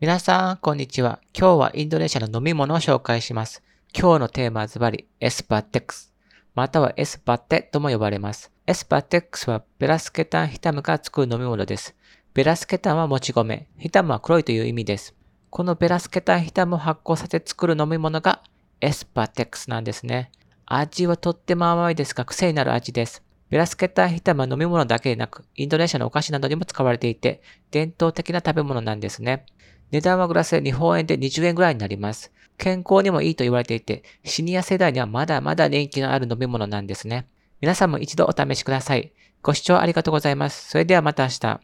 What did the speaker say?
皆さん、こんにちは。今日はインドネシアの飲み物を紹介します。今日のテーマはズバリ、エスパテックス。またはエスパテとも呼ばれます。エスパテックスは beras ketan hitam から作る飲み物です。 beras ketan はもち米、 hitam は黒いという意味です。この beras ketan hitam を発酵させて作る飲み物がエスパテックスなんですね。味はとっても甘いですが癖になる味です。 beras ketan hitam は飲み物だけでなく、インドネシアのお菓子などにも使われていて、伝統的な食べ物なんですね。値段はグラスで日本円で20円ぐらいになります。健康にもいいと言われていて、シニア世代にはまだまだ人気のある飲み物なんですね。皆さんも一度お試しください。ご視聴ありがとうございます。それではまた明日。